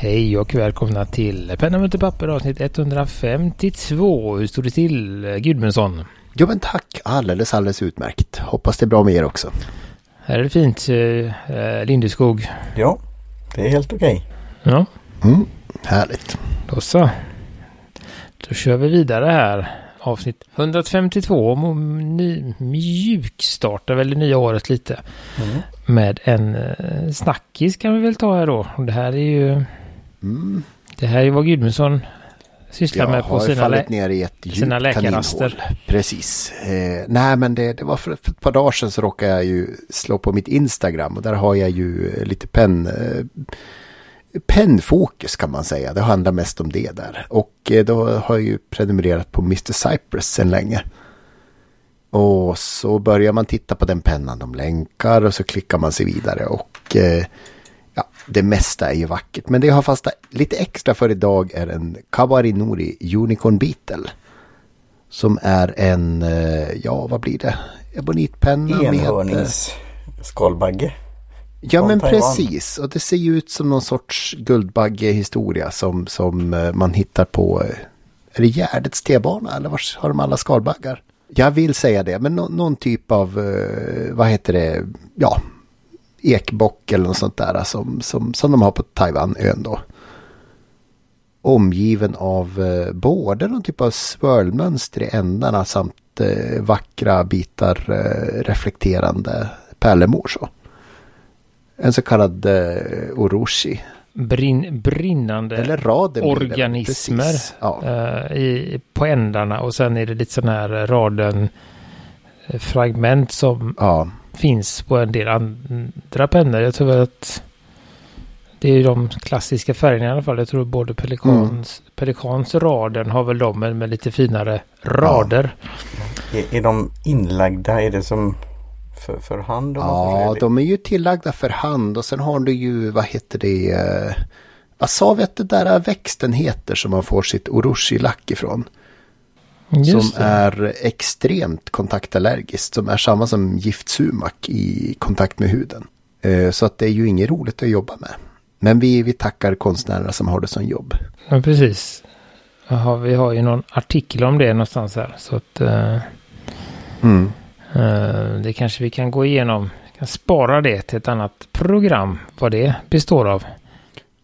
Hej och välkomna till Penna Mutter Papper avsnitt 152. Hur står det till Gudmundsson? Jo men tack, alldeles alldeles utmärkt. Hoppas det är bra med er också. Här är det fint, eh, Lindeskog. Ja, det är helt okej. Ja, Mm, härligt. då så. Då kör vi vidare här. Avsnitt 152. Mo- Ny, mjukstartar väl det nya året lite. Mm. Med en eh, snackis kan vi väl ta här då. Och Det här är ju Mm. det här är vad Gudmundsson sysslar Jag med på sina lä- ner i ett sina läkarraster. kaninhål. Precis. Eh, nej men det, det var för, för ett par dagar sedan så råkade jag ju slå på mitt Instagram och där har jag ju eh, lite penn... Eh, pennfokus kan man säga. Det handlar mest om det där. Och eh, då har jag ju prenumererat på Mr. Cypress sedan länge. Och så börjar man titta på den pennan de länkar och så klickar man sig vidare och eh, ja, det mesta är ju vackert. Men det jag har fastnat lite extra för idag är en Kawari Nori Unicorn Beetle. Som är en, eh, ja vad blir det? Ebonitpenna med... eh, Enhörnings skalbagge. Ja men Taiwan. precis. Och det ser ju ut som någon sorts guldbaggehistoria som, som eh, man hittar på, är det Gärdets T-bana eller var har de alla skalbaggar? Jag vill säga det, men nå- någon typ av, vad heter det, ja, ekbock eller något sånt där som, som, som de har på Taiwanön då. Omgiven av eh, både någon typ av swirlmönster i ändarna samt eh, vackra bitar eh, reflekterande pärlemor så. En så kallad eh, oroshi. Brinn, brinnande Eller organismer. Ja. eh, i, på ändarna och sen är det lite sån här raden eh, fragment som ja. Finns på en del andra pennor. Jag tror väl att det är ju de klassiska färgerna i alla fall. Jag tror både pelikans, Mm. pelikans raden har väl de med lite finare rader. Är, är de inlagda? Är det som för, för hand? ja, de är ju tillagda för hand och sen har du ju, vad heter det, eh, vad sa vi att det där växten heter som man får sitt oroshi-lack ifrån? Just som det. är extremt kontaktallergiskt, som är samma som giftsumak i kontakt med huden. Eh, Så att det är ju inget roligt att jobba med. Men vi, vi tackar konstnärerna som har det som jobb. Ja, precis. Jaha, vi har ju någon artikel om det någonstans här. Så att eh, Mm. eh, det kanske vi kan gå igenom. Vi kan spara det till ett annat program. Vad det består av.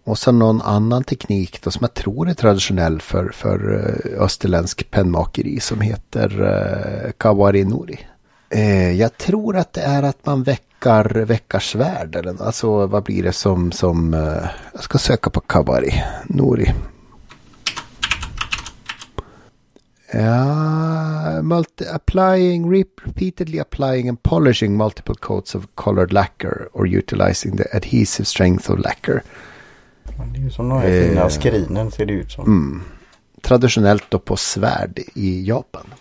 Och sen någon annan teknik då som jag tror är traditionell för, för eh, österländsk pennmakeri som heter eh, Kawari Nori. Eh, jag tror att det är att man väckar, väckar svärd. Eller, alltså vad blir det som, som eh, jag ska söka på Kawari Nori. Ja, multi applying, repeatedly applying and polishing multiple coats of colored lacquer or utilizing the adhesive strength of lacquer. Det är ju som de här Eh. fina skrinen ser det ut som. Mm. Traditionellt då på svärd i Japan.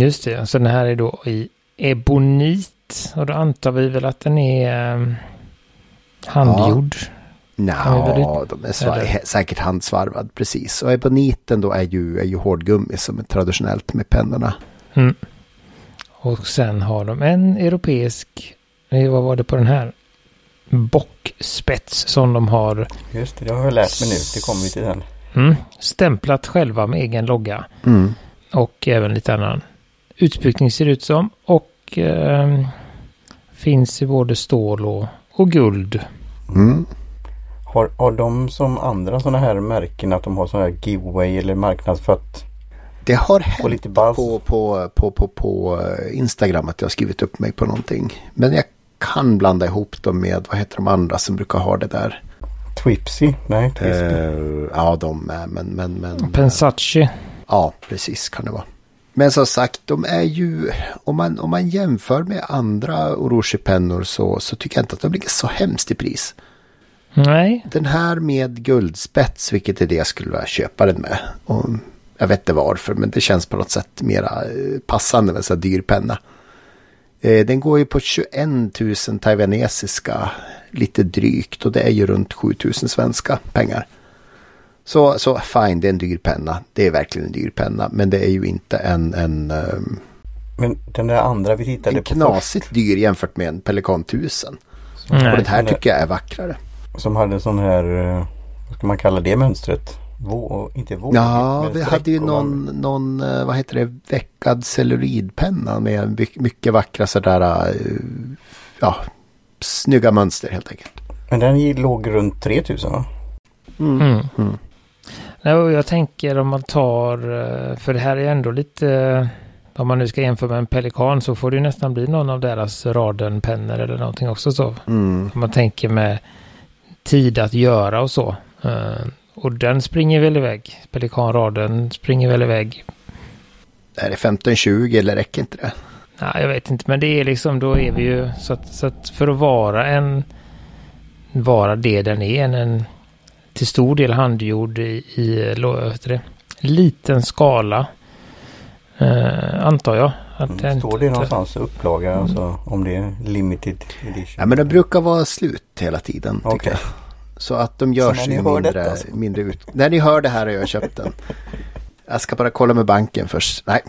Just det. Så den här är då i ebonit. Och då antar vi väl att den är eh, handgjord. Nja, Ja, de är svar- säkert handsvarvad precis. Och eboniten då är ju, är ju hårdgummi som är traditionellt med pennorna. Mm. Och sen har de en europeisk. eh, Vad var det på den här? Bockspets som de har Just det, det har jag lärt mig nu. Det kommer vi till den. mm, stämplat själva med egen logga. Mm. Och även lite annan utsmyckning ser det ut som. Och eh, finns i både stål och, och guld. Mm. Har, har de som andra sådana här märken att de har sådana här giveaway eller marknadsfört? Det har hänt lite på, på, på, på, på Instagram att jag har skrivit upp mig på någonting. Men jag kan blanda ihop dem med, vad heter de andra som brukar ha det där? Twipsy? Nej. Eh, ja, de med, men, men, men. Pensacci. Ja, precis kan det vara. Men som sagt, de är ju, om man, om man jämför med andra Orochi-pennor så, så tycker jag inte att de ligger så hemskt i pris. Nej. Den här med guldspets, vilket är det jag skulle vilja köpa den med. Och jag vet inte varför, men det känns på något sätt mera eh, passande med en sån här dyr penna. Eh, Den går ju på 21 000 taiwanesiska, lite drygt, och det är ju runt 7 000 svenska pengar. Så, så fine, det är en dyr penna. Det är verkligen en dyr penna, men det är ju inte en, en, ehm, Men den där andra vi tittade en på knasigt dyr jämfört med en Pelikan 1000. Och Nej. den här tycker jag är vackrare. först, som hade sån här, eh, vad ska man kalla det mönstret? Vå, inte vågigt, Ja, vi hade ju någon, någon, eh, vad heter det, veckad celluloidpenna med my- mycket vackra sådär, eh, ja, snygga mönster helt enkelt. Men den låg runt 3000 va? Mm. Mm. Nej, och jag tänker om man tar, eh, för det här är ändå lite, om man nu ska jämföra med en pelikan så får det ju nästan bli någon av deras radenpennor eller någonting också så. Mm. Om man tänker med tid att göra och så. Och den springer väl iväg. Pelikanraden springer väl iväg. Är det 15-20 eller räcker inte det? Nej, jag vet inte, men det är liksom, då är vi ju så att, så att för att vara en, vara det den är, en, en till stor del handgjord i, i det, liten skala, eh, antar jag. Att Mm. Står det inte- någonstans upplaga alltså, om det är limited edition? Ja, men de brukar vara slut hela tiden. Jag. Så att de gör Så när sig ni hör mindre, detta så- mindre ut. När ni hör det här har jag köpt den. Jag ska bara kolla med banken först. Nej.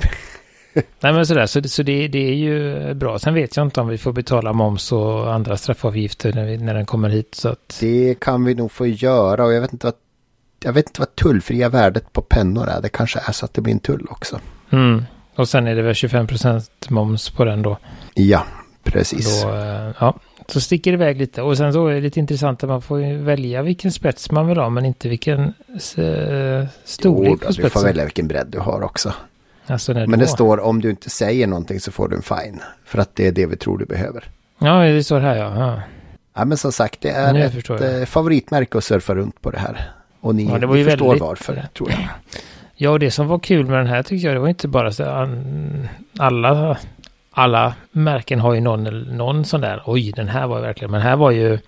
Nej men sådär, så, så det, det är ju bra. Sen vet jag inte om vi får betala moms och andra straffavgifter när, vi, när den kommer hit. Så att, Det kan vi nog få göra och jag vet inte vad, jag vet inte vad tullfria värdet på pennor är. Det kanske är så att det blir en tull också. mm. Och sen är det väl 25% moms på den då. Ja, precis. då eh, ja, så sticker det iväg lite. Och sen så är det lite intressant att man får välja vilken spets man vill ha, men inte vilken eh, storlek Jo, på då, du får spetsen. välja vilken bredd du har också. Alltså Men det står om du inte säger någonting så får du en fine. För att det är det vi tror du behöver. Ja, det står här ja. ja. Ja, men som sagt, det är ett eh, favoritmärke att surfa runt på det här. Och ni, Ja, det var ni förstår väldigt- varför, tror jag. Ja, och det som var kul med den här tycker jag, det var inte bara så alla, alla märken har ju någon, någon sån där, oj, den här var ju verkligen, men här var ju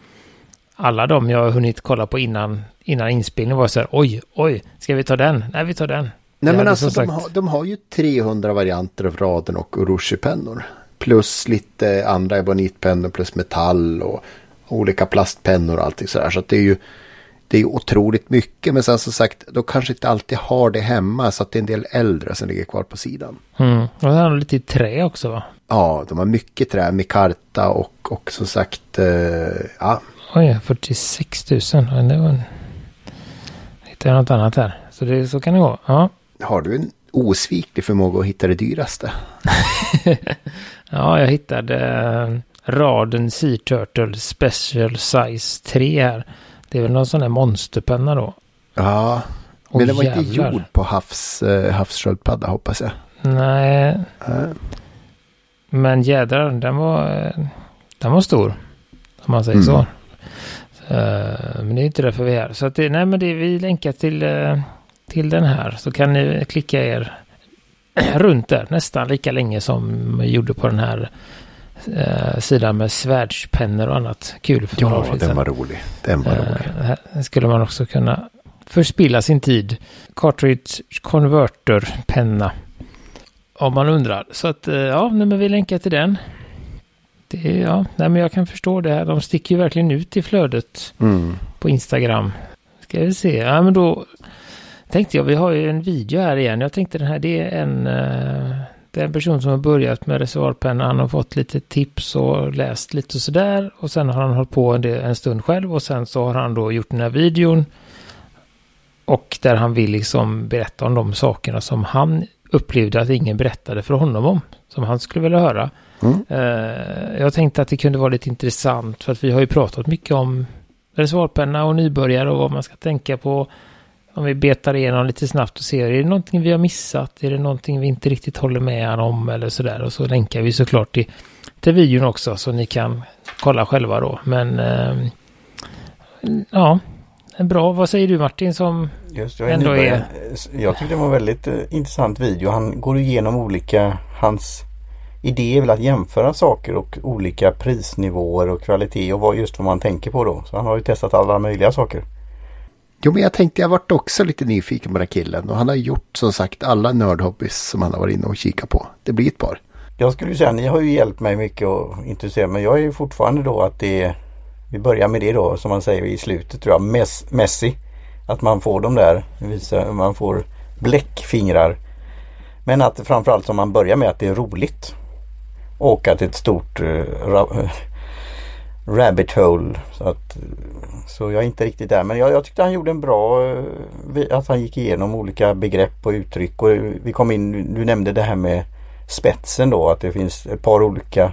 alla de jag har hunnit kolla på innan, innan inspelningen var så här, oj, oj, ska vi ta den? Nej, vi tar den. Nej, men alltså som de sagt- har, de har ju 300 varianter av raden och Urushi-pennor. Plus lite andra ebonitpennor plus metall och olika plastpennor och allting sådär. Så att det är ju det är otroligt mycket. Men sen som sagt, då kanske inte alltid har det hemma. Så att det är en del äldre som ligger kvar på sidan. Mm. Och den har lite i trä också va? Ja, de har mycket trä, mikarta och, och som sagt, eh, ja, Oj, 46 000. Ja, Det var en... Hittade jag något annat här. Så, det, så kan det gå. Ja. har du en osviklig förmåga att hitta det dyraste? ja, jag hittade eh, raden Sea Turtle Special Size 3 här. Det är väl någon sån här monsterpenna då. Ja, Åh, men den var inte jävlar. gjord på havs, eh, havssköldpadda hoppas jag. Nej, Eh, men jädrar, den var, eh, den var stor. Om man säger Mm. så. Eh, Men det är inte därför vi är här. Så att det, nej men det, vi länkar till, eh, till den här. Så kan ni klicka er runt där nästan lika länge som vi gjorde på den här eh, sidan med svärdspennor och annat kul för Ja, sedan. den var rolig. Den var rolig. Eh, här skulle man också kunna förspilla sin tid. Cartridge Converter penna. Om man undrar. Så att eh, ja, nej, men vi länkar till den. Det, ja, nej, men jag kan förstå det. här. De sticker ju verkligen ut i flödet Mm. på Instagram. Ska vi se. Ja, men då tänkte jag, vi har ju en video här igen. Jag tänkte den här, det är en, det är en person som har börjat med reservoarpenna. Han har fått lite tips och läst lite och sådär. Och sen har han hållit på en, del, en stund själv och sen så har han då gjort den här videon. Och där han vill liksom berätta om de sakerna som han upplevde att ingen berättade för honom om. Som han skulle vilja höra. Mm. Eh, jag tänkte att det kunde vara lite intressant för att vi har ju pratat mycket om reservoarpenna och nybörjare och vad man ska tänka på. Om vi betar igenom lite snabbt och ser, är det någonting vi har missat? Är det någonting vi inte riktigt håller med han om eller sådär? Och så länkar vi såklart till, till videon också så ni kan kolla själva då. Men eh, ja, bra. Vad säger du Martin som Just, jag, är Ändå nybörjare. jag tyckte det var en väldigt eh, intressant video. Han går igenom olika, hans idé är väl att jämföra saker och olika prisnivåer och kvalitet och vad, just vad man tänker på då. Så han har ju testat alla möjliga saker. Jo, men jag tänkte jag varit också lite nyfiken på den här killen. Och han har gjort som sagt alla nördhobbys som han har varit inne och kikat på. Det blir ett par. Jag skulle säga, ni har ju hjälpt mig mycket och intresserat men jag är ju fortfarande då att det Vi börjar med det då som man säger i slutet tror jag, mess, Messi. Att man får de där, visa, man får bläckfingrar. Men att framförallt som man börjar med att det är roligt. Och att det är ett stort, eh, rabbit hole. Så, att, så jag är inte riktigt där. Men jag, jag tyckte han gjorde en bra, att han gick igenom olika begrepp och uttryck. Och vi kom in, du nämnde det här med spetsen då, att det finns ett par olika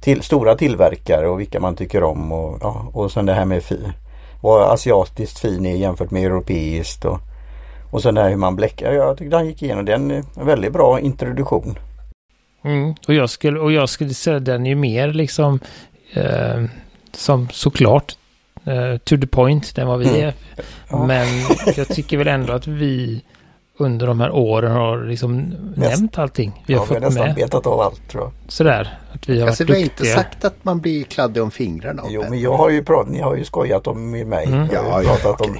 till, stora tillverkare och vilka man tycker om. Och, ja, och sen det här med fi, vad asiatiskt fin är jämfört med europeiskt. Och, och sen det här hur man bläckar. Jag tyckte han gick igenom den. En väldigt bra introduktion. Mm, och, jag skulle, och jag skulle säga den är ju mer liksom eh, som såklart eh, to the point den vad vi mm. är. Ja. Men jag tycker väl ändå att vi under de här åren har liksom Näst, nämnt allting. Vi har, ja, fått vi har nästan med. betat av allt tror jag. Sådär. Att vi har alltså, varit vi har inte sagt att man blir kladdig om fingrarna. Jo, men jag har ju pratat, ni har ju skojat om med mig. Mm. Ja, ja, pratat okay. om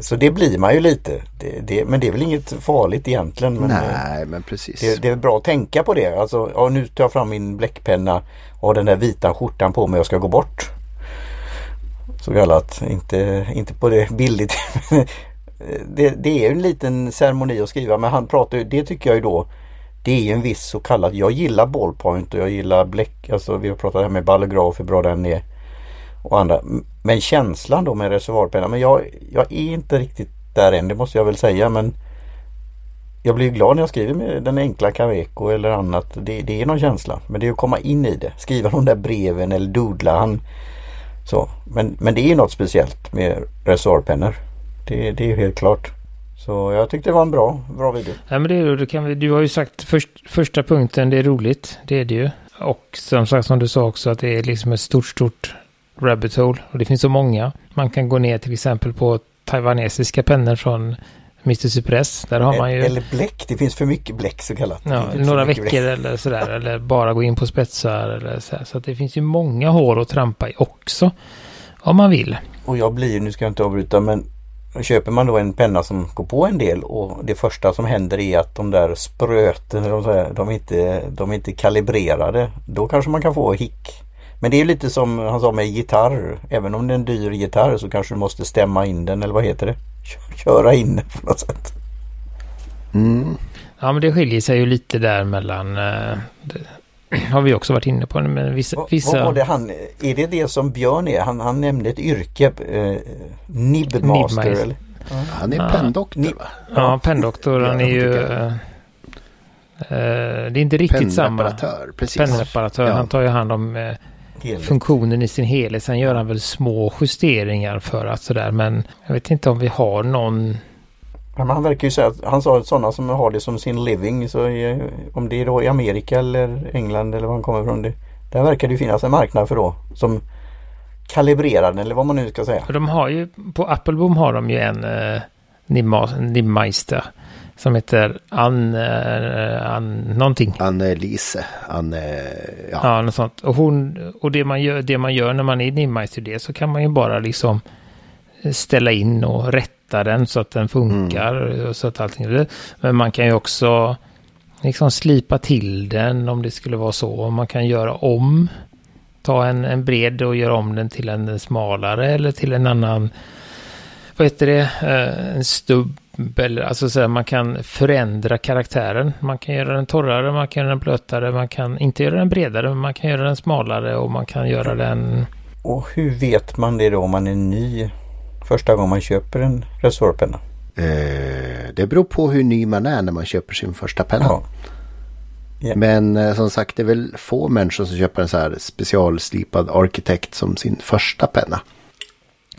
så det blir man ju lite. Det, det, men det är väl inget farligt egentligen. Men eh, Nej, men precis. Det, det, är bra att tänka på det. Alltså, ja, nu tar jag fram min bläckpenna och den där vita skjortan på mig och jag ska gå bort. Så kallat. Inte, inte på det billigt. det, det är en liten ceremoni att skriva men han pratar ju, det tycker jag ju då det är en viss så kallad, jag gillar ballpoint och jag gillar bläck, alltså vi har pratat här med ballograf hur bra den är och andra. Men känslan då med reservoarpenna, men jag, jag är inte riktigt där än, det måste jag väl säga. Men jag blir glad när jag skriver med den enkla Caveco eller annat. Det, det är någon känsla. Men det är att komma in i det. Skriva de där breven eller doodla. Han, så. Men, men det är något speciellt med reservoarpennor. Det, det är helt klart. Så jag tyckte det var en bra, bra video. Ja, men det, det kan du har ju sagt först, första punkten, det är roligt. Det är det ju. Och som sagt som du sa också att det är liksom ett stort, stort rabbit hole. Och det finns så många. Man kan gå ner till exempel på taiwanesiska pennor från Mr. Cypress. Där har man ju... Eller bläck. Det finns för mycket bläck så kallat. Ja, några veckor bläck. eller sådär. eller bara gå in på spetsar eller så. Så det finns ju många hål att trampa i också. Om man vill. Och jag blir, nu ska jag inte avbryta men Köper man då en penna som går på en del och det första som händer är att de där spröten, de, de, är inte, de är inte kalibrerade. Då kanske man kan få hick. Men det är lite som han sa med gitarr. Även om det är en dyr gitarr så kanske du måste stämma in den eller vad heter det? Köra in den på något sätt. Mm. Ja men det skiljer sig ju lite där mellan eh, det har vi också varit inne på. Men vissa, vissa... Vad var det han, är det det som Björn är? Han, han nämnde ett yrke, eh, Nibmaster eller? Ja. Han är ja. penndoktor va? Ja, penndoktor. Han är ju... Eh, det är inte riktigt samma. Precis. Pennreparatör. Ja. Han tar ju hand om eh, helhet. funktionen i sin helhet. Sen gör han väl små justeringar för att sådär. Men jag vet inte om vi har någon men han verkar ju säga att han sa att sådana som har det som sin living så är, om det är då i Amerika eller England eller var han kommer ifrån. Det, där verkar det finnas en marknad för då som kalibrerar den eller vad man nu ska säga. För de har ju på Appleboom har de ju en eh, Nimmeister som heter Anne, uh, Anne någonting. Anne-Lise. Anne, ja. ja, något sånt. Och, hon, och det, man gör, det man gör när man är Nimmeister det så kan man ju bara liksom ställa in och rätta den så att den funkar. Mm. Så att allting, men man kan ju också liksom slipa till den om det skulle vara så. Man kan göra om. Ta en, en bred och göra om den till en smalare eller till en annan vad heter det, eh, en stubb eller alltså så här, man kan förändra karaktären. Man kan göra den torrare, man kan göra den blötare, man kan inte göra den bredare, men man kan göra den smalare och man kan göra den... Och hur vet man det då om man är ny första gången man köper en resorpenna? Eh, det beror på hur ny man är när man köper sin första penna. Ja. Yeah. Men eh, som sagt det är väl få människor som köper en så här specialslipad arkitekt som sin första penna.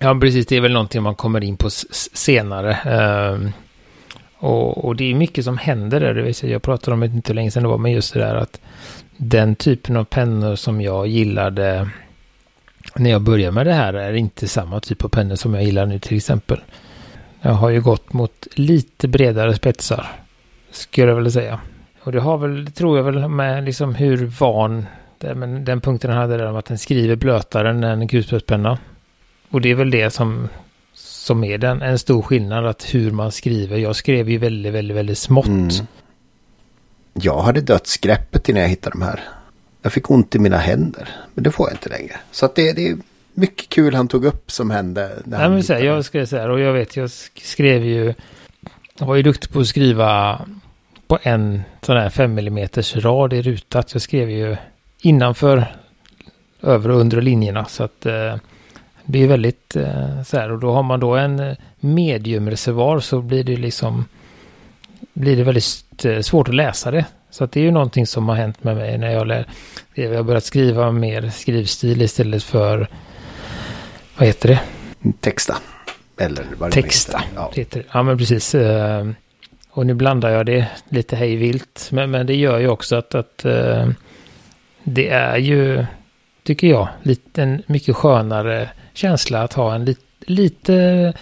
Ja, precis. Det är väl någonting man kommer in på senare. Uh, och, och, det är mycket som händer där. Det vill säga, jag pratade om det inte länge sedan det var, men just det där att den typen av pennor som jag gillade när jag började med det här är inte samma typ av pennor som jag gillar nu till exempel. Jag har ju gått mot lite bredare spetsar, skulle jag vilja säga. Och det har väl, tror jag väl, med liksom hur van den, den punkten han hade där om att den skriver blötare än en kulspetspenna. Och det är väl det som, som är den, en stor skillnad, att hur man skriver. Jag skrev ju väldigt, väldigt, väldigt smått. Mm. Jag hade dödsgreppet innan jag hittade de här. Jag fick ont i mina händer, men det får jag inte längre. Så att det, det är mycket kul han tog upp som hände. När Nej, men så här, jag skrev så här, och jag vet, jag skrev ju, jag var ju duktig på att skriva på en sån här 5 mm rad i rutat. Jag skrev ju innanför över och under linjerna. Så att eh, det blir väldigt eh, så här och då har man då en eh, mediumreservoar så blir det liksom blir det väldigt eh, svårt att läsa det. Så att det är ju någonting som har hänt med mig när jag lär, jag har börjat skriva mer skrivstil istället för vad heter det? Texta. Eller vad det Texta. heter. Ja. Heter det. Ja men precis. eh, Och nu blandar jag det lite hej vilt. Men, men det gör ju också att, att eh, det är ju, tycker jag, lite, en mycket skönare känsla att ha en lit, lite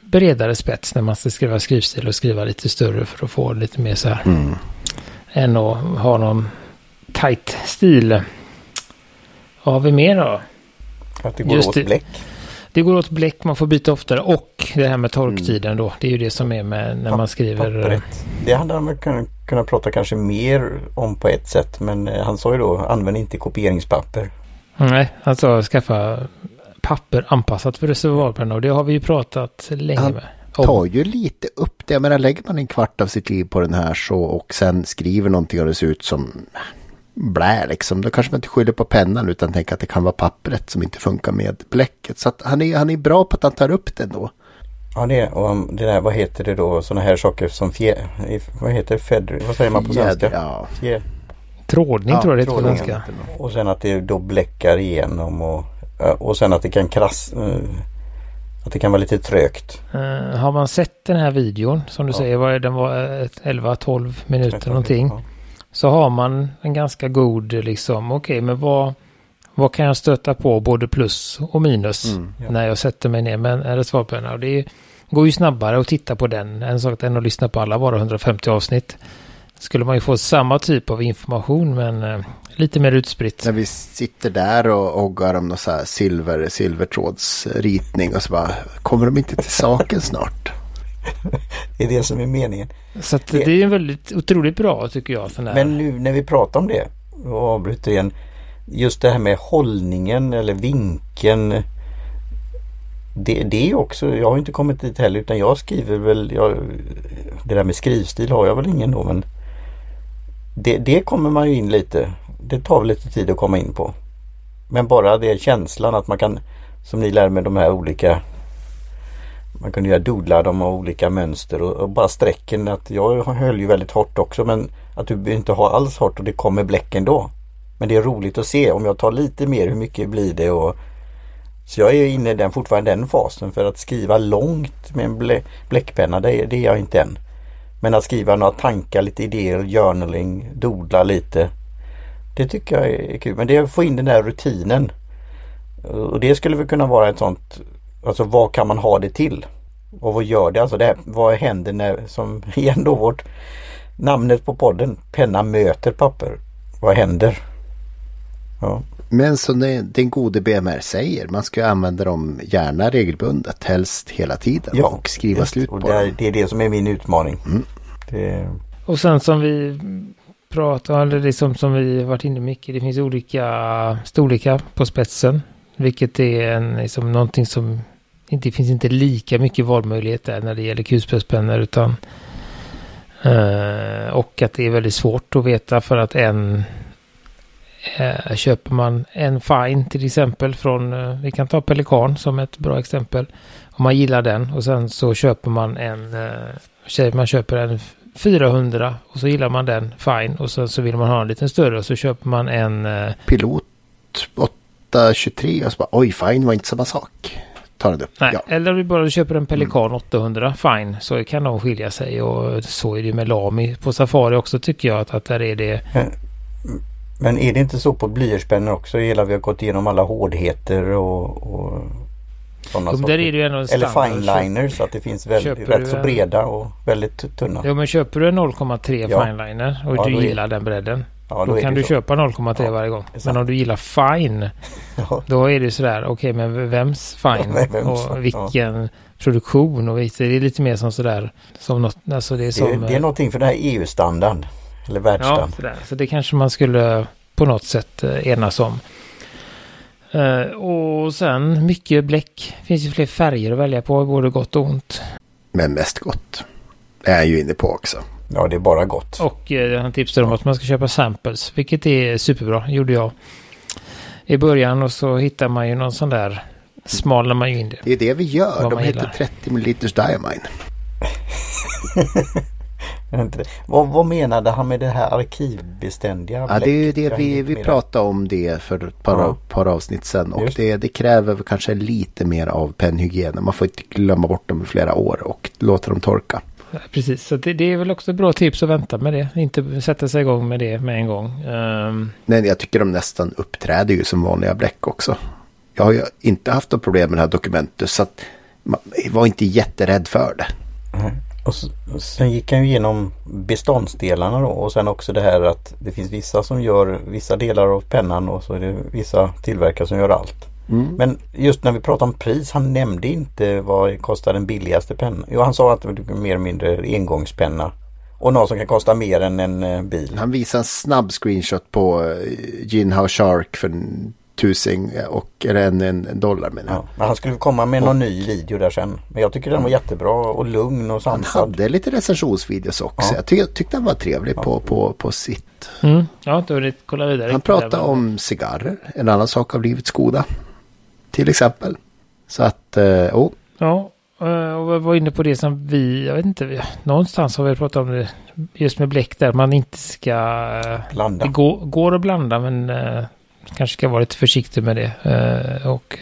bredare spets när man ska skriva skrivstil och skriva lite större för att få lite mer så här. Mm. Än att ha någon tight stil. Vad har vi mer då? Att det går Just åt det. bläck. Det går åt bläck, man får byta oftare och det här med torktiden då. Det är ju det som är med när man skriver. eh, Pappret. Det hade han kunnat prata kanske mer om på ett sätt. Men eh, han sa ju då använd inte kopieringspapper. Nej, alltså skaffa papper anpassat för reservoarpenna och det har vi ju pratat länge Han med. tar ju lite upp det. Jag menar, lägger man en kvart av sitt liv på den här så och sen skriver någonting och det ser ut som blä liksom. Då kanske man inte skyller på pennan utan tänker att det kan vara pappret som inte funkar med bläcket. Så att han är, han är bra på att han tar upp det ändå. Ja det och um, det där vad heter det då sådana här saker som fjä, vad heter det? Feder, vad säger man på svenska? Jädra- Ja, Fjä, Trådning Ja, tror jag det heter på trådning. svenska. och sen att det då bläckar igenom och, ja, och sen att det kan krass, eh, att det kan vara lite trögt. Eh, har man sett den här videon som du Ja. säger, vad är, den var eh, 11-12 minuter någonting. Ja. Så har man en ganska god liksom, okej men vad, vad kan jag stöta på både plus och minus Mm. Ja. när jag sätter mig ner med en reservoarpenna. Och det är, går ju snabbare att titta på den än än att lyssna på alla våra 150 avsnitt. Skulle man ju få samma typ av information men eh, lite mer utspritt. När vi sitter där och oggar om någon så här silver, silvertrådsritning och så bara kommer de inte till saken snart? Det är det som är meningen. Så att det är en väldigt otroligt bra tycker jag. Sån här. Men nu när vi pratar om det och avbryter igen. Just det här med hållningen eller vinkeln. Det, det är också, jag har inte kommit dit heller utan jag skriver väl, jag, det där med skrivstil har jag väl ingen då men det, det kommer man ju in lite. Det tar väl lite tid att komma in på. Men bara det känslan att man kan, som ni lär med de här olika man kunde göra doodlar, de har olika mönster och, och bara strecken att jag höll ju väldigt hårt också men att du behöver inte ha alls hårt och det kommer bläck ändå. Men det är roligt att se om jag tar lite mer hur mycket blir det och så jag är inne i den fortfarande den fasen för att skriva långt med en blä, bläckpenna det, det är jag inte än. Men att skriva några tankar, lite idéer, journaling, doodla lite. Det tycker jag är kul. Men det är att få in den där rutinen. Och det skulle väl kunna vara ett sånt Alltså vad kan man ha det till? Och vad gör det? Alltså det här, vad händer när, som igen då vårt namnet på podden, penna möter papper. Vad händer? Ja, men som den, den gode BMR säger, man ska använda dem gärna regelbundet, helst hela tiden ja och skriva just, slut och på det, är, det är det som är min utmaning. Mm. Det, Och sen som vi pratar, eller liksom som vi varit inne mycket, det finns olika storlekar på spetsen. Vilket är en, liksom någonting som inte finns inte lika mycket valmöjlighet där när det gäller kulspetspennor utan eh, och att det är väldigt svårt att veta för att en eh, köper man en fine till exempel från, eh, vi kan ta Pelikan som ett bra exempel. Om man gillar den och sen så köper man en, eh, man köper en 400 och så gillar man den, fine. Och sen så vill man ha en liten större och så köper man en eh, Pilot 823 och så bara oj fine var inte samma sak. Tar den upp. Nej, Ja. eller om du bara köper en Pelikan 800, fine, så kan de skilja sig. Och så är det med Lamy på Safari också tycker jag att, att där är det. Men är det inte så på blyertspennor också? Hela vi har gått igenom alla hårdheter och, och sådana Jo, det en Eller fineliner så att det finns väldigt, rätt så breda och väldigt tunna. Jo men köper du en 0,3 Ja. fineliner och Ja, du då är- gillar den bredden. Ja, då är kan det du så. köpa 0,3 Ja, varje gång. det. Men om du gillar fine, Ja. då är det sådär, okej men vems fine? Ja, vems, ja. och vilken produktion och visst, det är lite mer som sådär, som något, alltså det är Det, som... är- det är någonting för den här EU-standard. Eller Ja, världsstandard. sådär. Så det kanske man skulle på något sätt eh, enas om. Eh, och sen mycket bläck. finns ju fler färger att välja på, både gott och ont. Men mest gott. Det är jag ju inne på också. Ja, det är bara gott. Och eh, han tipsade om att man ska köpa samples, vilket är superbra, gjorde jag. i början och så hittar man ju någon sån där, smalnar man ju in det. Det är det vi gör. Vad De man heter gillar. 30 ml Diamine. Vad, vad menade han med det här arkivbeständiga? Ja, det är ju det vi, vi pratade om det för ett par, Ja. par avsnitt sedan. Och det, det kräver kanske lite mer av pennhygien. Man får inte glömma bort dem i flera år och låta dem torka. Precis, så det, det är väl också ett bra tips att vänta med det. Inte sätta sig igång med det med en gång. Ehm, Men jag tycker de nästan uppträder ju som vanliga bläck också. Jag har ju inte haft något problem med det här dokumentet så att man var inte jätterädd för det. Och och sen gick han ju igenom beståndsdelarna då och sen också det här att det finns vissa som gör vissa delar av pennan och så är det vissa tillverkare som gör allt. Mm. Men just när vi pratar om pris, han nämnde inte vad kostar den billigaste pennan. Jo, han sa att det var mer eller mindre engångspenna. Och någon som kan kosta mer än en eh, bil. Han visade en snabb screenshot på eh, Jinhao Shark för tusing och en, en, dollar menar jag. Ja, men han skulle komma med någon ny video där sen. Men jag tycker den var jättebra och lugn och Han sansad. hade lite recensionsvideos också. Ja. Jag, ty jag tyckte han var trevlig på, på, på sitt. mm, jag har inte hunnit kolla vidare. Han pratade om cigarrer, en annan sak av livets goda. Till exempel. Så att, eh, oh, Ja, eh, och vi var inne på det som vi, jag vet inte, vi- någonstans har vi pratat om det just med bläck där man inte ska... eh, Blanda. Det går, går att blanda men eh, kanske ska vara lite försiktig med det. Eh, och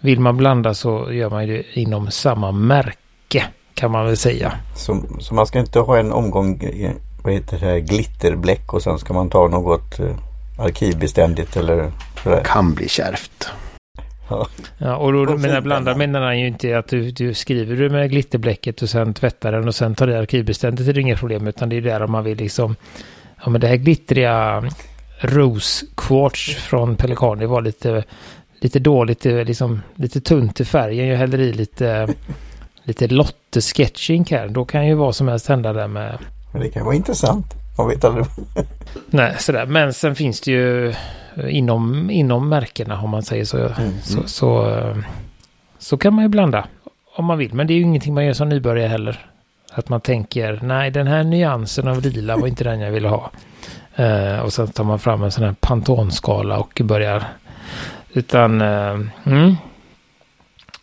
vill man blanda så gör man ju det inom samma märke kan man väl säga. Så, så man ska inte ha en omgång eh, vad heter det, här, glitterbläck och sen ska man ta något eh, arkivbeständigt eller sådär. kan bli kärvt. Ja. Ja, och då Och menar fint, blanda ja. menar han ju inte att du, du skriver du med glitterbläcket och sen tvättar den och sen tar det arkivbeständigt är det inga problem utan det är där om man vill liksom ja men det här glittriga rose quartz från Pelikan det var lite lite dåligt är liksom lite tunt i färgen jag häller i lite lite Lotte sketching här då kan ju vad som helst hända där med Men det kan vara intressant. Man vet aldrig. nej sådär men sen finns det ju eh, inom inom märkena om man säger så Mm. Så, så, eh, så kan man ju blanda om man vill. Men det är ju ingenting man gör som nybörjare heller. Att man tänker, nej den här nyansen av lila var inte den jag ville ha. Eh, och sen tar man fram en sån här Pantone-skala och börjar. Utan, eh, mm.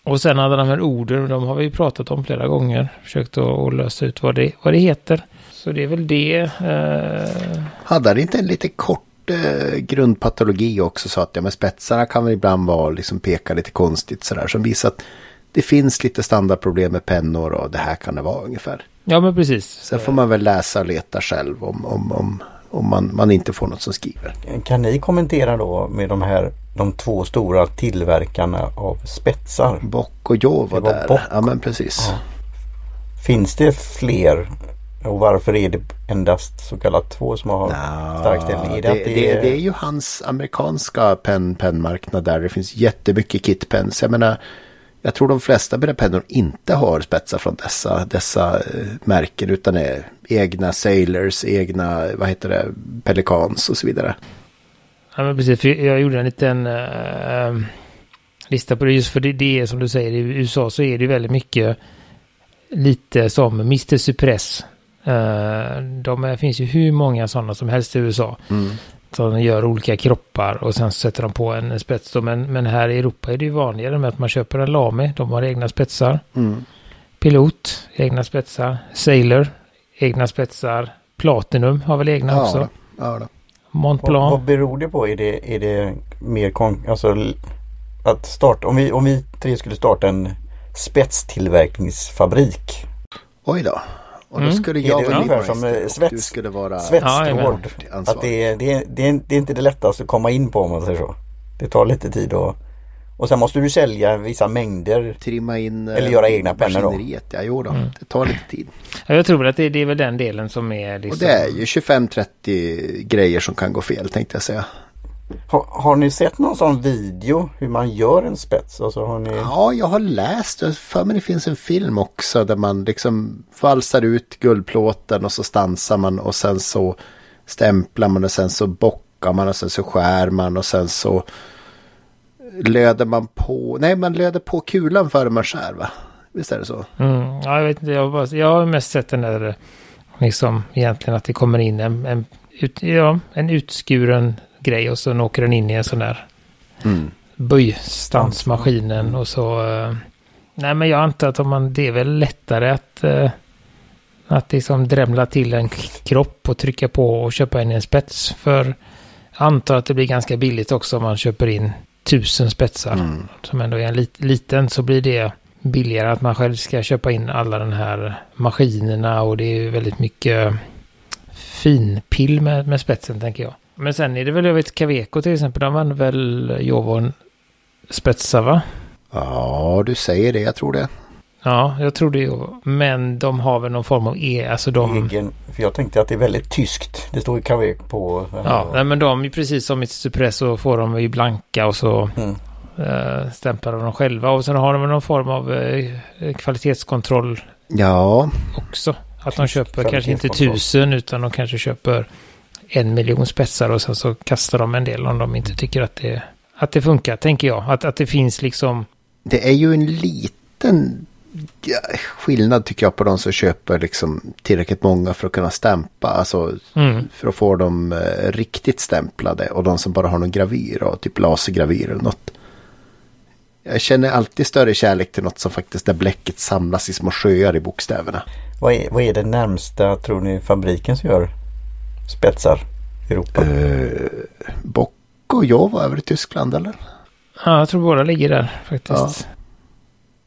Och sen alla de här orden, de har vi pratat om flera gånger. Försökt att, lösa ut vad det, vad det heter. Så det är väl det. Eh, Hade han inte en lite kort eh, grundpatologi också så att ja, men spetsarna kan väl ibland vara liksom peka lite konstigt sådär som visar att det finns lite standardproblem med pennor och det här kan det vara ungefär. ja men precis. Sen får man väl läsa och leta själv om, om, om, om man, man inte får något som skriver. Kan ni kommentera då med de här de två stora tillverkarna av spetsar? Bock och Joe var, var där. Bock. Ja men precis. Ja. Finns det fler? Och varför är det endast så kallat två som har Nja, stark ställning? Är det, det, det, är... det är ju hans amerikanska pen, pennmarknad där. Det finns jättemycket kitpens. Jag menar, jag tror de flesta pennor inte har spetsar från dessa, dessa eh, märken utan är egna Sailors, egna, vad heter det, Pelicans och så vidare. Ja, men precis. För jag gjorde en liten uh, lista på det. Just för det, det är som du säger, i USA så är det väldigt mycket lite som Mr. Suppress. Uh, de är, finns ju hur många sådana som helst i USA. Mm. Som gör olika kroppar och sen sätter de på en spets. Då. Men, men här i Europa är det ju vanligare med att man köper en Lamy. De har egna spetsar. Mm. Pilot, egna spetsar. Sailor, egna spetsar. Platinum har väl egna Ja, också. då, ja då. Mont Vad, vad beror det på? Är det, är det mer kon... Alltså att starta... Om vi, om vi tre skulle starta en spetstillverkningsfabrik. Oj då. Och då Mm. skulle Är jag det vara ungefär som, eh, och svets- du skulle vara Ja, att ansvarig. det, är- det, är- det, är- det är inte det lättaste att komma in på om man säger så. Det tar lite tid och... Och sen måste du sälja vissa mängder. Trimma in eh, Eller göra egna pennor då. Ja, jo då. Mm. Det tar lite tid. Ja, jag tror att det, det är väl den delen som är liksom... Och det är ju 25-30 grejer som kan gå fel tänkte jag säga. Har, har ni sett någon sån video hur man gör en spets? Alltså har ni... Ja, jag har läst. För mig det finns en film också där man liksom valsar ut guldplåten och så stansar man och sen så stämplar man och sen så bockar man och sen så skär man och sen så löder man på. Nej, man löder på kulan före man skär va? Visst är det så? Mm, ja, jag vet inte, jag, har bara, jag har mest sett den där, liksom egentligen att det kommer in en, en, ut, ja, en utskuren grej och så åker den in i en sån där Mm. böjstansmaskinen och så. eh, Nej men jag antar att om man, det är väl lättare att, eh, att liksom drämla till en kropp och trycka på och köpa in en spets. För jag antar att det blir ganska billigt också om man köper in tusen spetsar. Mm. Som ändå är en lit, liten så blir det billigare att man själv ska köpa in alla den här maskinerna och det är ju väldigt mycket finpill med, med spetsen tänker jag. Men sen är det väl, jag vet Caveco till exempel, de använder väl Jovon spetsar va? Ja, du säger det. Jag tror det. Ja, jag tror det. Men de har väl någon form av E, alltså de... Egen, för jag tänkte att det är väldigt tyskt. Det står ju Kavek på. Ja, nej, men de är precis som i Suppresso får de i blanka och så Mm. eh, stämplar de dem själva. Och sen har de väl någon form av eh, kvalitetskontroll Ja, också. Att de köper kanske inte tusen utan de kanske köper en miljon spetsar och sen så kastar de en del om de inte tycker att det, att det funkar, tänker jag. Att, att det finns liksom... det är ju en liten skillnad tycker jag på de som köper liksom tillräckligt många för att kunna stämpa. Alltså Mm, för att få dem eh, riktigt stämplade och de som bara har någon gravyr och typ lasergravyr eller något. Jag känner alltid större kärlek till något som faktiskt där bläcket samlas i små sjöar i bokstäverna. Vad, är, vad är det närmsta tror ni fabriken som gör spetsar i Europa? Uh, Bock och jag var över i Tyskland eller? ja, jag tror båda ligger där faktiskt.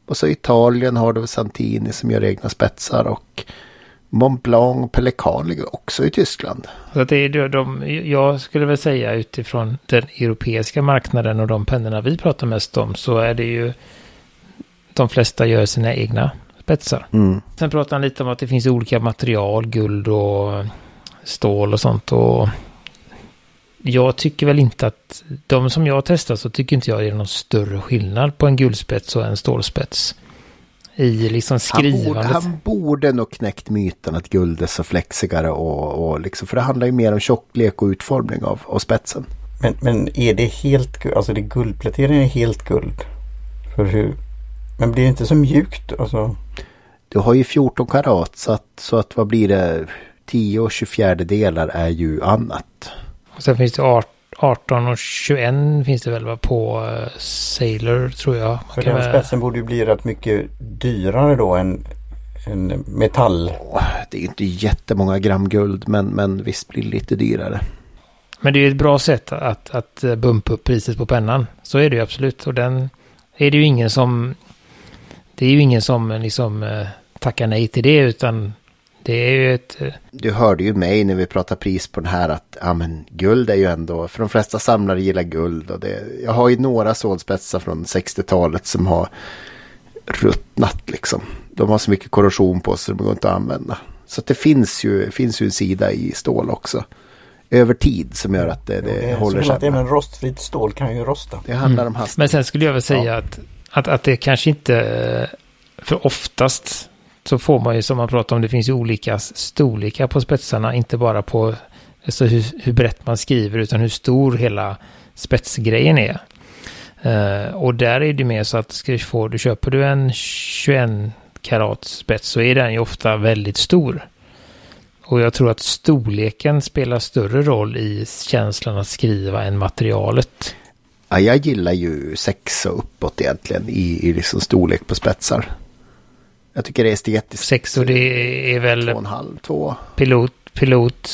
Och så Italien har du Santini som gör egna spetsar och Mont Blanc och Pelikan ligger också i Tyskland. Så att det är de, de, jag skulle väl säga utifrån den europeiska marknaden och de pennorna vi pratar mest om så är det ju de flesta gör sina egna spetsar. Mm. Sen pratar han lite om att det finns olika material, guld och stål och sånt. Och jag tycker väl inte att, de som jag har testat så tycker inte jag det är någon större skillnad på en guldspets och en stålspets. I liksom Han, borde, skrivandet. han borde nog knäckt myten att guld är så flexigare och, och liksom, för det handlar ju mer om tjocklek och utformning av, av spetsen. Men, men är det helt guld? Alltså det guldpläteringen är helt guld. För hur? Men blir det inte så mjukt? Alltså, Du har ju 14 karat så att, så att vad blir det? 10 och 24 delar är ju annat. Och sen finns det art- 18 och 21 finns det väl på uh, Sailor tror jag. För den spetsen borde ju bli rätt mycket dyrare då än, än metall. Det är inte jättemånga gram guld men, men visst blir det lite dyrare. Men det är ju ett bra sätt att, att eh, bumpa upp priset på pennan. Så är det ju absolut. Och den är det ju ingen som... Det är ju ingen som eh, liksom eh, tackar nej till det utan det är ju ett... eh, Du hörde ju mig när vi pratade pris på den här att ja, men, guld är ju ändå, för de flesta samlare gillar guld. Och det, jag har ju några sålspetsar från 60-talet som har ruttnat liksom. De har så mycket korrosion på sig så de går inte att använda. Så att det finns ju, finns ju en sida i stål också. Över tid som gör att det, det, Det är håller sig. även rostfritt stål kan ju rosta. Det handlar om hastighet. Men sen skulle jag väl säga att, att, att det kanske inte... eh, För oftast så får man ju som man pratar om, det finns ju olika storlekar på spetsarna. Inte bara på alltså hur, hur brett man skriver utan hur stor hela spetsgrejen är. Uh, och där är det mer så att ska du, få, du köper du en 21 karat spets så är den ju ofta väldigt stor. Och jag tror att storleken spelar större roll i känslan att skriva än materialet. Ja, jag gillar ju sex och uppåt egentligen i, i liksom storlek på spetsar. Jag tycker det är estetiskt. Sex och det är väl Två och en halv, två. pilot, pilot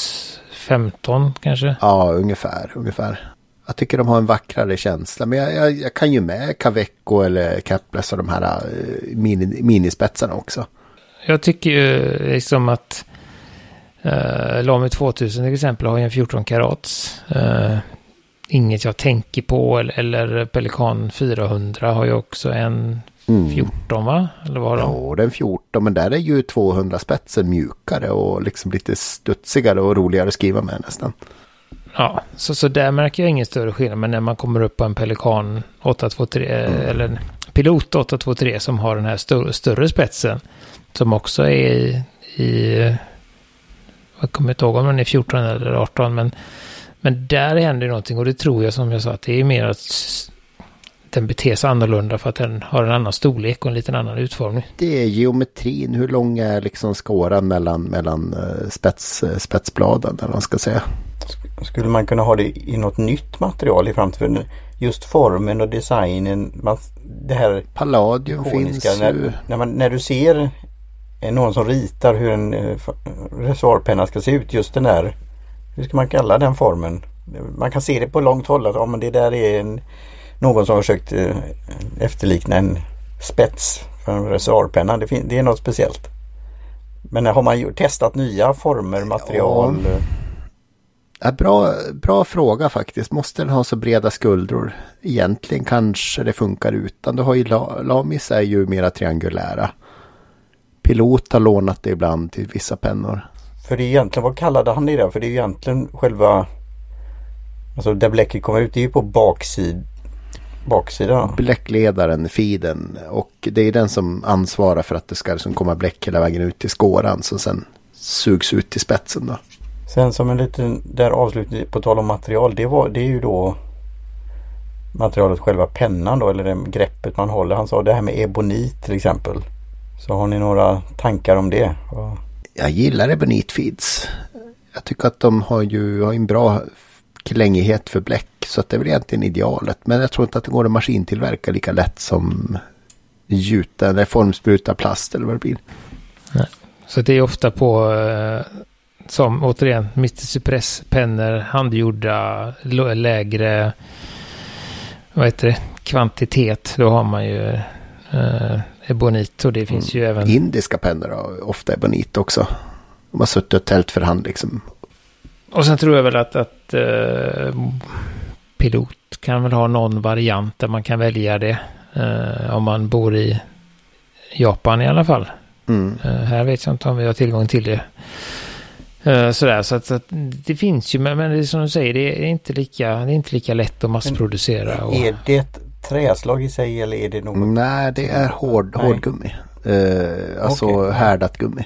15 kanske. Ja, ungefär, ungefär. Jag tycker de har en vackrare känsla. Men jag, jag, jag kan ju med Caveco eller Capless och de här uh, mini, minispetsarna också. Jag tycker ju liksom att uh, Lamy 2000 till exempel har ju en 14 karats. Uh, inget jag tänker på. Eller, eller Pelikan 400 har ju också en Mm. 14 va? Eller vad har de? Ja, den 14, men där är ju 200 spetsen mjukare och liksom lite studsigare och roligare att skriva med nästan. Ja, så, så där märker jag ingen större skillnad. Men när man kommer upp på en Pelikan 823 eller en Pilot 823 som har den här större, större spetsen. Som också är i, i jag kommer inte ihåg om den är 14 eller 18. Men, men där händer någonting och det tror jag som jag sa att det är mer att den beter sig annorlunda för att den har en annan storlek och en liten annan utformning. Det är geometrin, hur lång är liksom skåran mellan, mellan eh, spets, eh, spetsbladen eller man ska säga. skulle man kunna ha det i något nytt material i framtiden? Just formen och designen. Man, det här Palladium ikoniska, finns när, ju. när, man, när du ser någon som ritar hur en eh, reservoarpenna ska se ut. Just den där, hur ska man kalla den formen? Man kan se det på långt håll att ja, men det där är en, någon som har försökt eh, efterlikna en spets för en reservoarpenna. Det, det är något speciellt. Men har man ju testat nya former, material? eh, Ja, bra, bra fråga faktiskt. Måste den ha så breda skuldror? Egentligen kanske det funkar utan. Du har ju La- Lamis är ju mera triangulära. Pilot har lånat det ibland till vissa pennor. För det är egentligen, vad kallade han det där? För det är egentligen själva Alltså där bläcket kommer ut, det är ju på baksid, baksidan. Bläckledaren, feeden och det är den som ansvarar för att det ska liksom komma bläck hela vägen ut till skåran som sen sugs ut till spetsen då. Sen som en liten där avslutning på tal om material. Det, var, det är ju då materialet själva pennan då eller det greppet man håller. Han sa det här med ebonit till exempel. Så har ni några tankar om det? Ja. Jag gillar Ebonit feeds. Jag tycker att de har ju har en bra klängighet för bläck så att det är väl egentligen idealet. Men jag tror inte att det går att maskintillverka lika lätt som gjuten eller formspruta plast eller vad det blir. Så det är ofta på, eh, som återigen, Mr. Suppress-pennor, handgjorda, lägre, vad heter det, kvantitet. Då har man ju eh, ebonit och det finns ju även... Indiska pennor har ofta Ebonit också. De har suttit och tält för hand liksom. Och sen tror jag väl att, att eh, pilot kan väl ha någon variant där man kan välja det. Eh, om man bor i Japan i alla fall. Mm. Eh, här vet jag inte om vi har tillgång till det. Sådär, så att, så att det finns ju, men, men det är som du säger, det är inte lika, det är inte lika lätt att massproducera. Och, Är det ett träslag i sig eller är det något? Nej, det är hård, hårdgummi. Eh, alltså Okej. härdat gummi.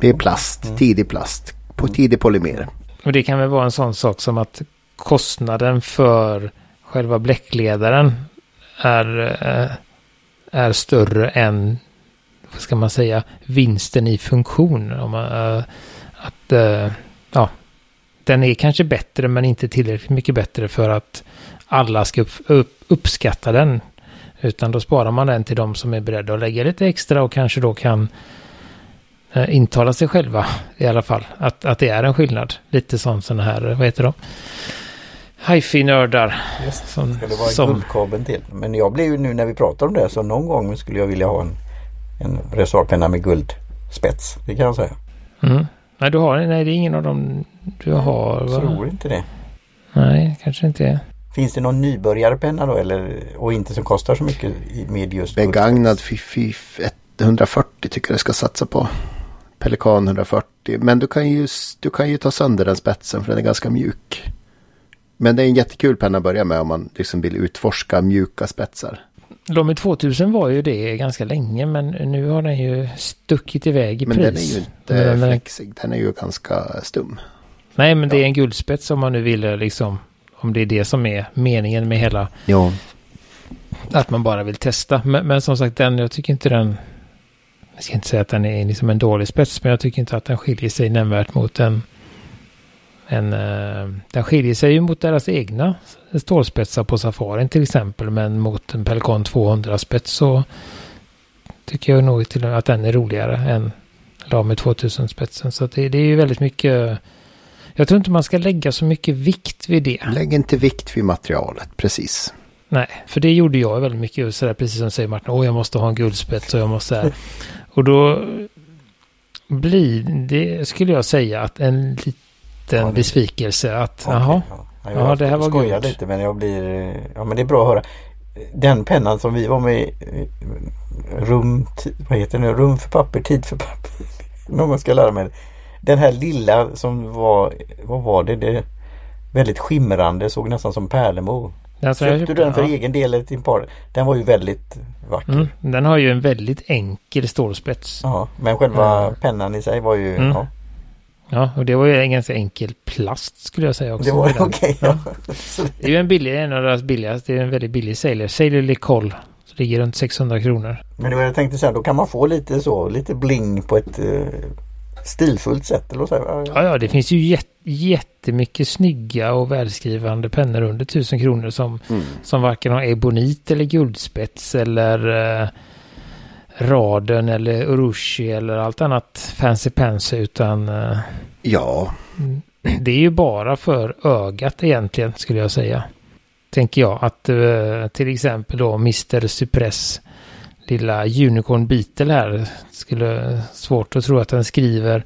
Det är plast, Mm. tidig plast. På tidig polymer. och det kan väl vara en sån sak som att kostnaden för själva bläckledaren är, eh, är större än, vad ska man säga, vinsten i funktion. Om man, att, eh, ja, den är kanske bättre men inte tillräckligt mycket bättre för att alla ska upp, upp, uppskatta den. Utan då sparar man den till de som är beredda att lägga lite extra och kanske då kan eh, intala sig själva i alla fall. Att, att det är en skillnad. Lite som sådana här, vad heter de? Hifi-nördar. Just, Som, ska det vara en som, guldkabel till? Men jag blev ju nu när vi pratar om det så någon gång skulle jag vilja ha en, en reservoarpenna med guldspets. Det kan jag säga. mm. Nej, du har, nej, det är ingen av dem du har. Jag Va? tror inte det. Nej, kanske inte är. Finns det någon nybörjarpenna då eller och inte som kostar så mycket med just Begagnad Fifi 140 tycker jag ska satsa på. Pelikan 140. Men du kan, ju, du kan ju ta sönder den spetsen för den är ganska mjuk. Men det är en jättekul penna att börja med om man liksom vill utforska mjuka spetsar. Lomi 2000 var ju det ganska länge men nu har den ju stuckit iväg i Men pris. den är ju inte Men den- flexig. Den är ju ganska stum. Nej, men det är en guldspets om man nu vill liksom. Om det är det som är meningen med hela. Ja. Att man bara vill testa. Men, men som sagt, den, jag tycker inte den. Jag ska inte säga att den är liksom en dålig spets. Men jag tycker inte att den skiljer sig nämnvärt mot en. en eh, den skiljer sig ju mot deras egna stålspetsar på safarin till exempel. Men mot en Pelikan 200 spets så. Tycker jag nog till och med att den är roligare än Lame 2000 spetsen. Så att det, det är ju väldigt mycket. Jag tror inte man ska lägga så mycket vikt vid det. Lägg inte vikt vid materialet, precis. Nej, för det gjorde jag väldigt mycket. Sådär, precis som säger Martin, åh jag måste ha en guldspets och jag måste. Och då blir det, skulle jag säga, att en liten Ja, besvikelse att, Okej, jaha, Ja, Ja, jag det här var skojar guld. lite men jag blir... Ja men det är bra att höra. Den pennan som vi var med i, rum, vad heter det nu? Rum för papper, tid för papper. Någon ska lära mig det. Den här lilla som var, vad var det? det väldigt skimrande, såg nästan som Alltså, jag Köpte du den för ja. egen del eller till par? Den var ju väldigt vacker. Mm, den har ju en väldigt enkel stålspets. Ja, men själva Mm. pennan i sig var ju... Mm. Ja, Ja, och det var ju en ganska enkel plast skulle jag säga också. det var den. okej. Ja. ja. Det är ju en billig, en av deras billigaste, det är en väldigt billig Sailor. Sailor Licol. Ligger runt 600 kronor. Men det var jag tänkte säga, då kan man få lite så, lite bling på ett eh, stilfullt sätt. Eller så här. Ja, ja, det finns ju jät jättemycket snygga och välskrivande pennor under tusen kronor som, Mm. som varken har ebonit eller guldspets eller eh, raden eller urushi eller allt annat fancy pansy utan eh, Ja, det är ju bara för ögat egentligen skulle jag säga. Tänker jag att eh, till exempel då Mr. Suppress lilla Unicorn Beetle här skulle svårt att tro att den skriver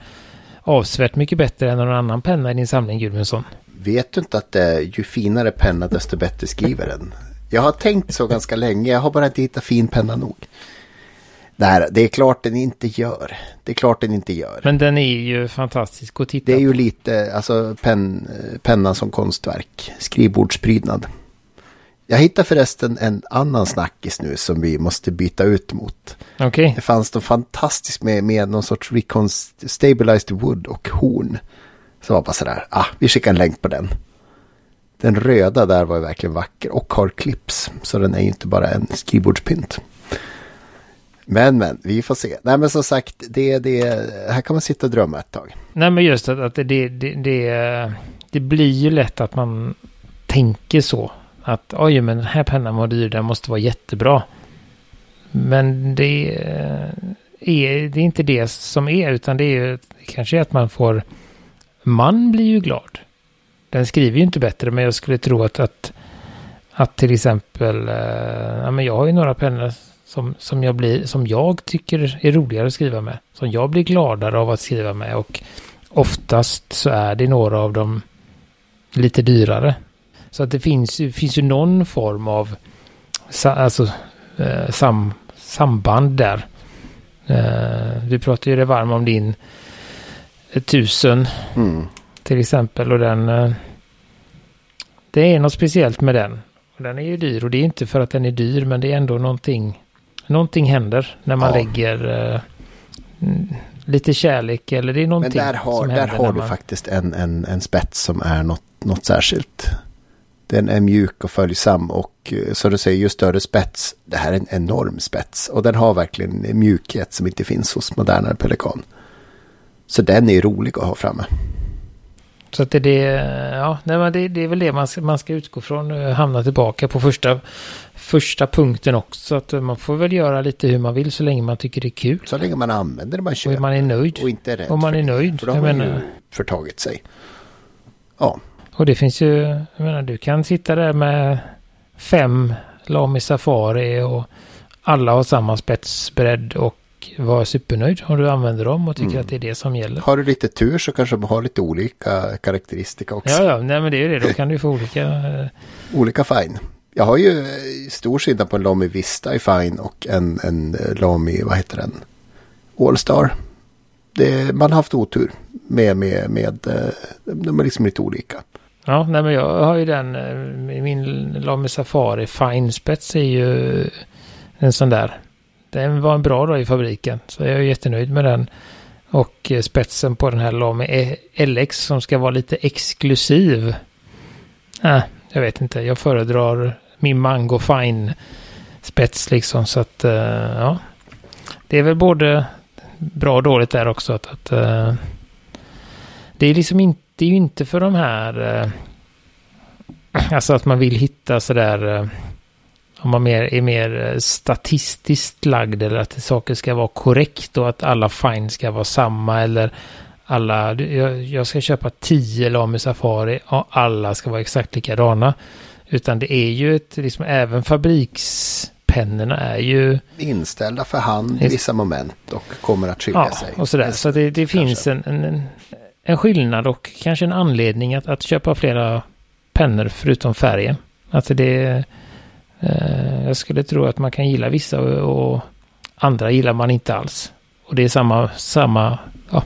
avsevärt mycket bättre än någon annan penna i din samling Gudmundsson. vet du inte att det, ju finare penna desto bättre skriver den? Jag har tänkt så ganska länge, jag har bara inte hittat fin penna nog. Nej, det är klart den inte gör. Det är klart den inte gör. Men den är ju fantastisk att titta Det är på. ju lite, alltså pen, pennan som konstverk, skrivbordsprydnad. Jag hittade förresten en annan snackis nu som vi måste byta ut mot. Okej, Det fanns något fantastiskt med, med någon sorts reconst- stabilized wood och horn. Så var bara sådär, ah, vi skickar en länk på den. Den röda där var ju verkligen vacker och har clips. Så den är ju inte bara en skrivbordspynt. Men, men, vi får se. Nej, men som sagt, det, det, här kan man sitta och drömma ett tag. nej men just att, att det, det, det, det blir ju lätt att man tänker så. Att oj, men den här pennan var dyr, den måste vara jättebra. Men det eh, är, det är inte det som är, utan det är ju kanske att man får... Man blir ju glad. Den skriver ju inte bättre, men jag skulle tro att, att, att till exempel... Eh, ja, men jag har ju några pennor som, som, jag blir, som jag tycker är roligare att skriva med. Som jag blir gladare av att skriva med. Och oftast så är det några av dem lite dyrare. Så att det finns, finns ju någon form av alltså, eh, sam, samband där. Eh, vi pratade ju det varma om din eh, tusen Mm. till exempel. Och den... eh, Det är något speciellt med den. Den är ju dyr och det är inte för att den är dyr men det är ändå någonting... Någonting händer när man Ja. lägger eh, mm, lite kärlek eller det är Men någonting där har, där har du man... faktiskt en, en, en spets som är något, något särskilt. Den är mjuk och följsam och eh, så du säger ju större spets. Det här är en enorm spets och den har verkligen en mjukhet som inte finns hos modernare pelikan. Så den är ju rolig att ha framme. Så att det, det, ja, nej, det, det är väl det man ska, man ska utgå från. eh, Hamna tillbaka på första, första punkten också. Att man får väl göra lite hur man vill så länge man tycker det är kul. Så länge man använder det man Och köper man är nöjd. och inte är rädd Om man för är nöjd. För då har man menar, ju förtagit sig. Ja, Och det finns ju, jag menar du kan sitta där med fem Lamy Safari och alla har samma spetsbredd och vara supernöjd om du använder dem och tycker Mm. att det är det som gäller. har du lite tur så kanske de har lite olika karaktäristika också. Ja, ja, nej men det är ju det. Då kan du få olika... Olika fine. Jag har ju eh, stor skillnad på en Lamy Vista i fine och en, en eh, Lamy, vad heter den? Allstar. Det, man har haft otur med, med, med eh, de är liksom lite olika. Ja, nej men jag har ju den, eh, min Lamy Safari Fine Spets är ju en sån där. Den var en bra dag i fabriken, så jag är jättenöjd med den. Och eh, spetsen på den här Lamy e- LX som ska vara lite exklusiv. Nej, jag vet inte. Jag föredrar min Mango Fine spets liksom. Så att, eh, ja. Det är väl både bra och dåligt där också. Att, att det är liksom inte, det är ju inte för de här... Eh, alltså att man vill hitta sådär... Eh, om man mer, är mer eh, statistiskt lagd eller att saker ska vara korrekt och att alla fine ska vara samma eller alla... Jag, jag ska köpa 10 Lamy Safari och alla ska vara exakt likadana. Utan det är ju ett, liksom även fabrikspennorna är ju... Inställda för hand i vissa moment och kommer att skilja Ja, sig. och sådär. Så det, det finns en, en, en- skillnad och kanske en anledning att, att köpa flera pennor förutom färgen. Alltså det... Eh, jag skulle tro att man kan gilla vissa och, och andra gillar man inte alls. Och det är samma, samma, ja.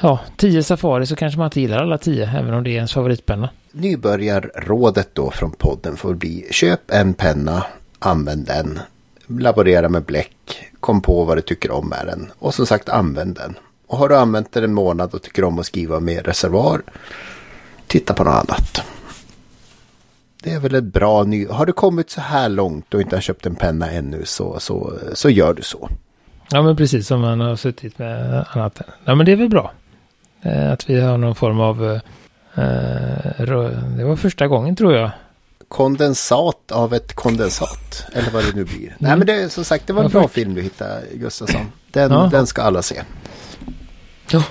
Ja, tio Safari så kanske man inte gillar alla tio, även om det är ens favoritpenna. Nybörjarrådet då från podden får bli köp en penna, använd den, laborera med bläck, kom på vad du tycker om med den och som sagt använd den. Och har du använt den en månad och tycker om att skriva med reservoar, titta på något annat. Det är väl ett bra ny... Har du kommit så här långt och inte har köpt en penna ännu så, så, så gör du så. Ja, men precis som man har suttit med annat. Ja, men det är väl bra. Eh, att vi har någon form av... Eh, det var första gången tror jag. Kondensat av ett kondensat. Eller vad det nu blir. Mm. Nej, men det är som sagt, det var en ja, bra film du hittade, Gustafsson. Den, ja. den ska alla se. Ja.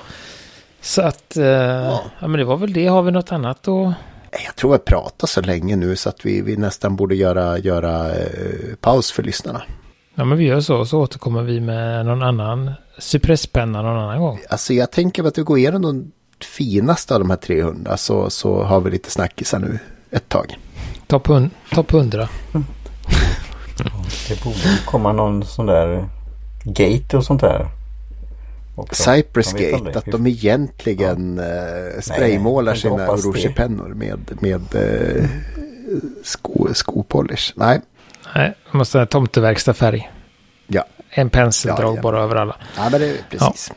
Så att... Eh, ja. ja. men det var väl det. Har vi något annat då? Jag tror jag pratar så länge nu så att vi, vi nästan borde göra, göra eh, paus för lyssnarna. Ja, men vi gör så. Så återkommer vi med någon annan suppresspenna någon annan gång. Alltså jag tänker att vi går igenom de finaste av de här 300 så, så har vi lite snackisar nu ett tag. Topp top 100. Mm. Det borde komma någon sån där gate och sånt där. Också. Cypress Gate, att de egentligen ja. Eh, spraymålar Nej, sina rouge med, med uh, sko, skopolish. Nej. Nej, man måste ha tomteverkstad-färg. Ja. En penseldrag ja, ja. bara över alla. Ja, men det är precis. Ja.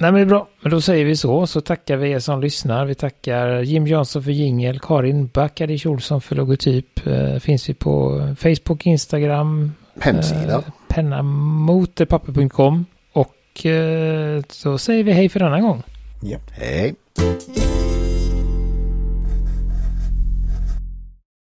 Nej, men det är bra. Men då säger vi så. Så tackar vi er som lyssnar. Vi tackar Jim Jansson för jingel, Karin Backadic Olsson för logotyp. Eh, finns vi på Facebook, Instagram. Hemsida. Eh, pennamotorpapper.com. Och eh, så säger vi hej för denna gång. Ja. Hej.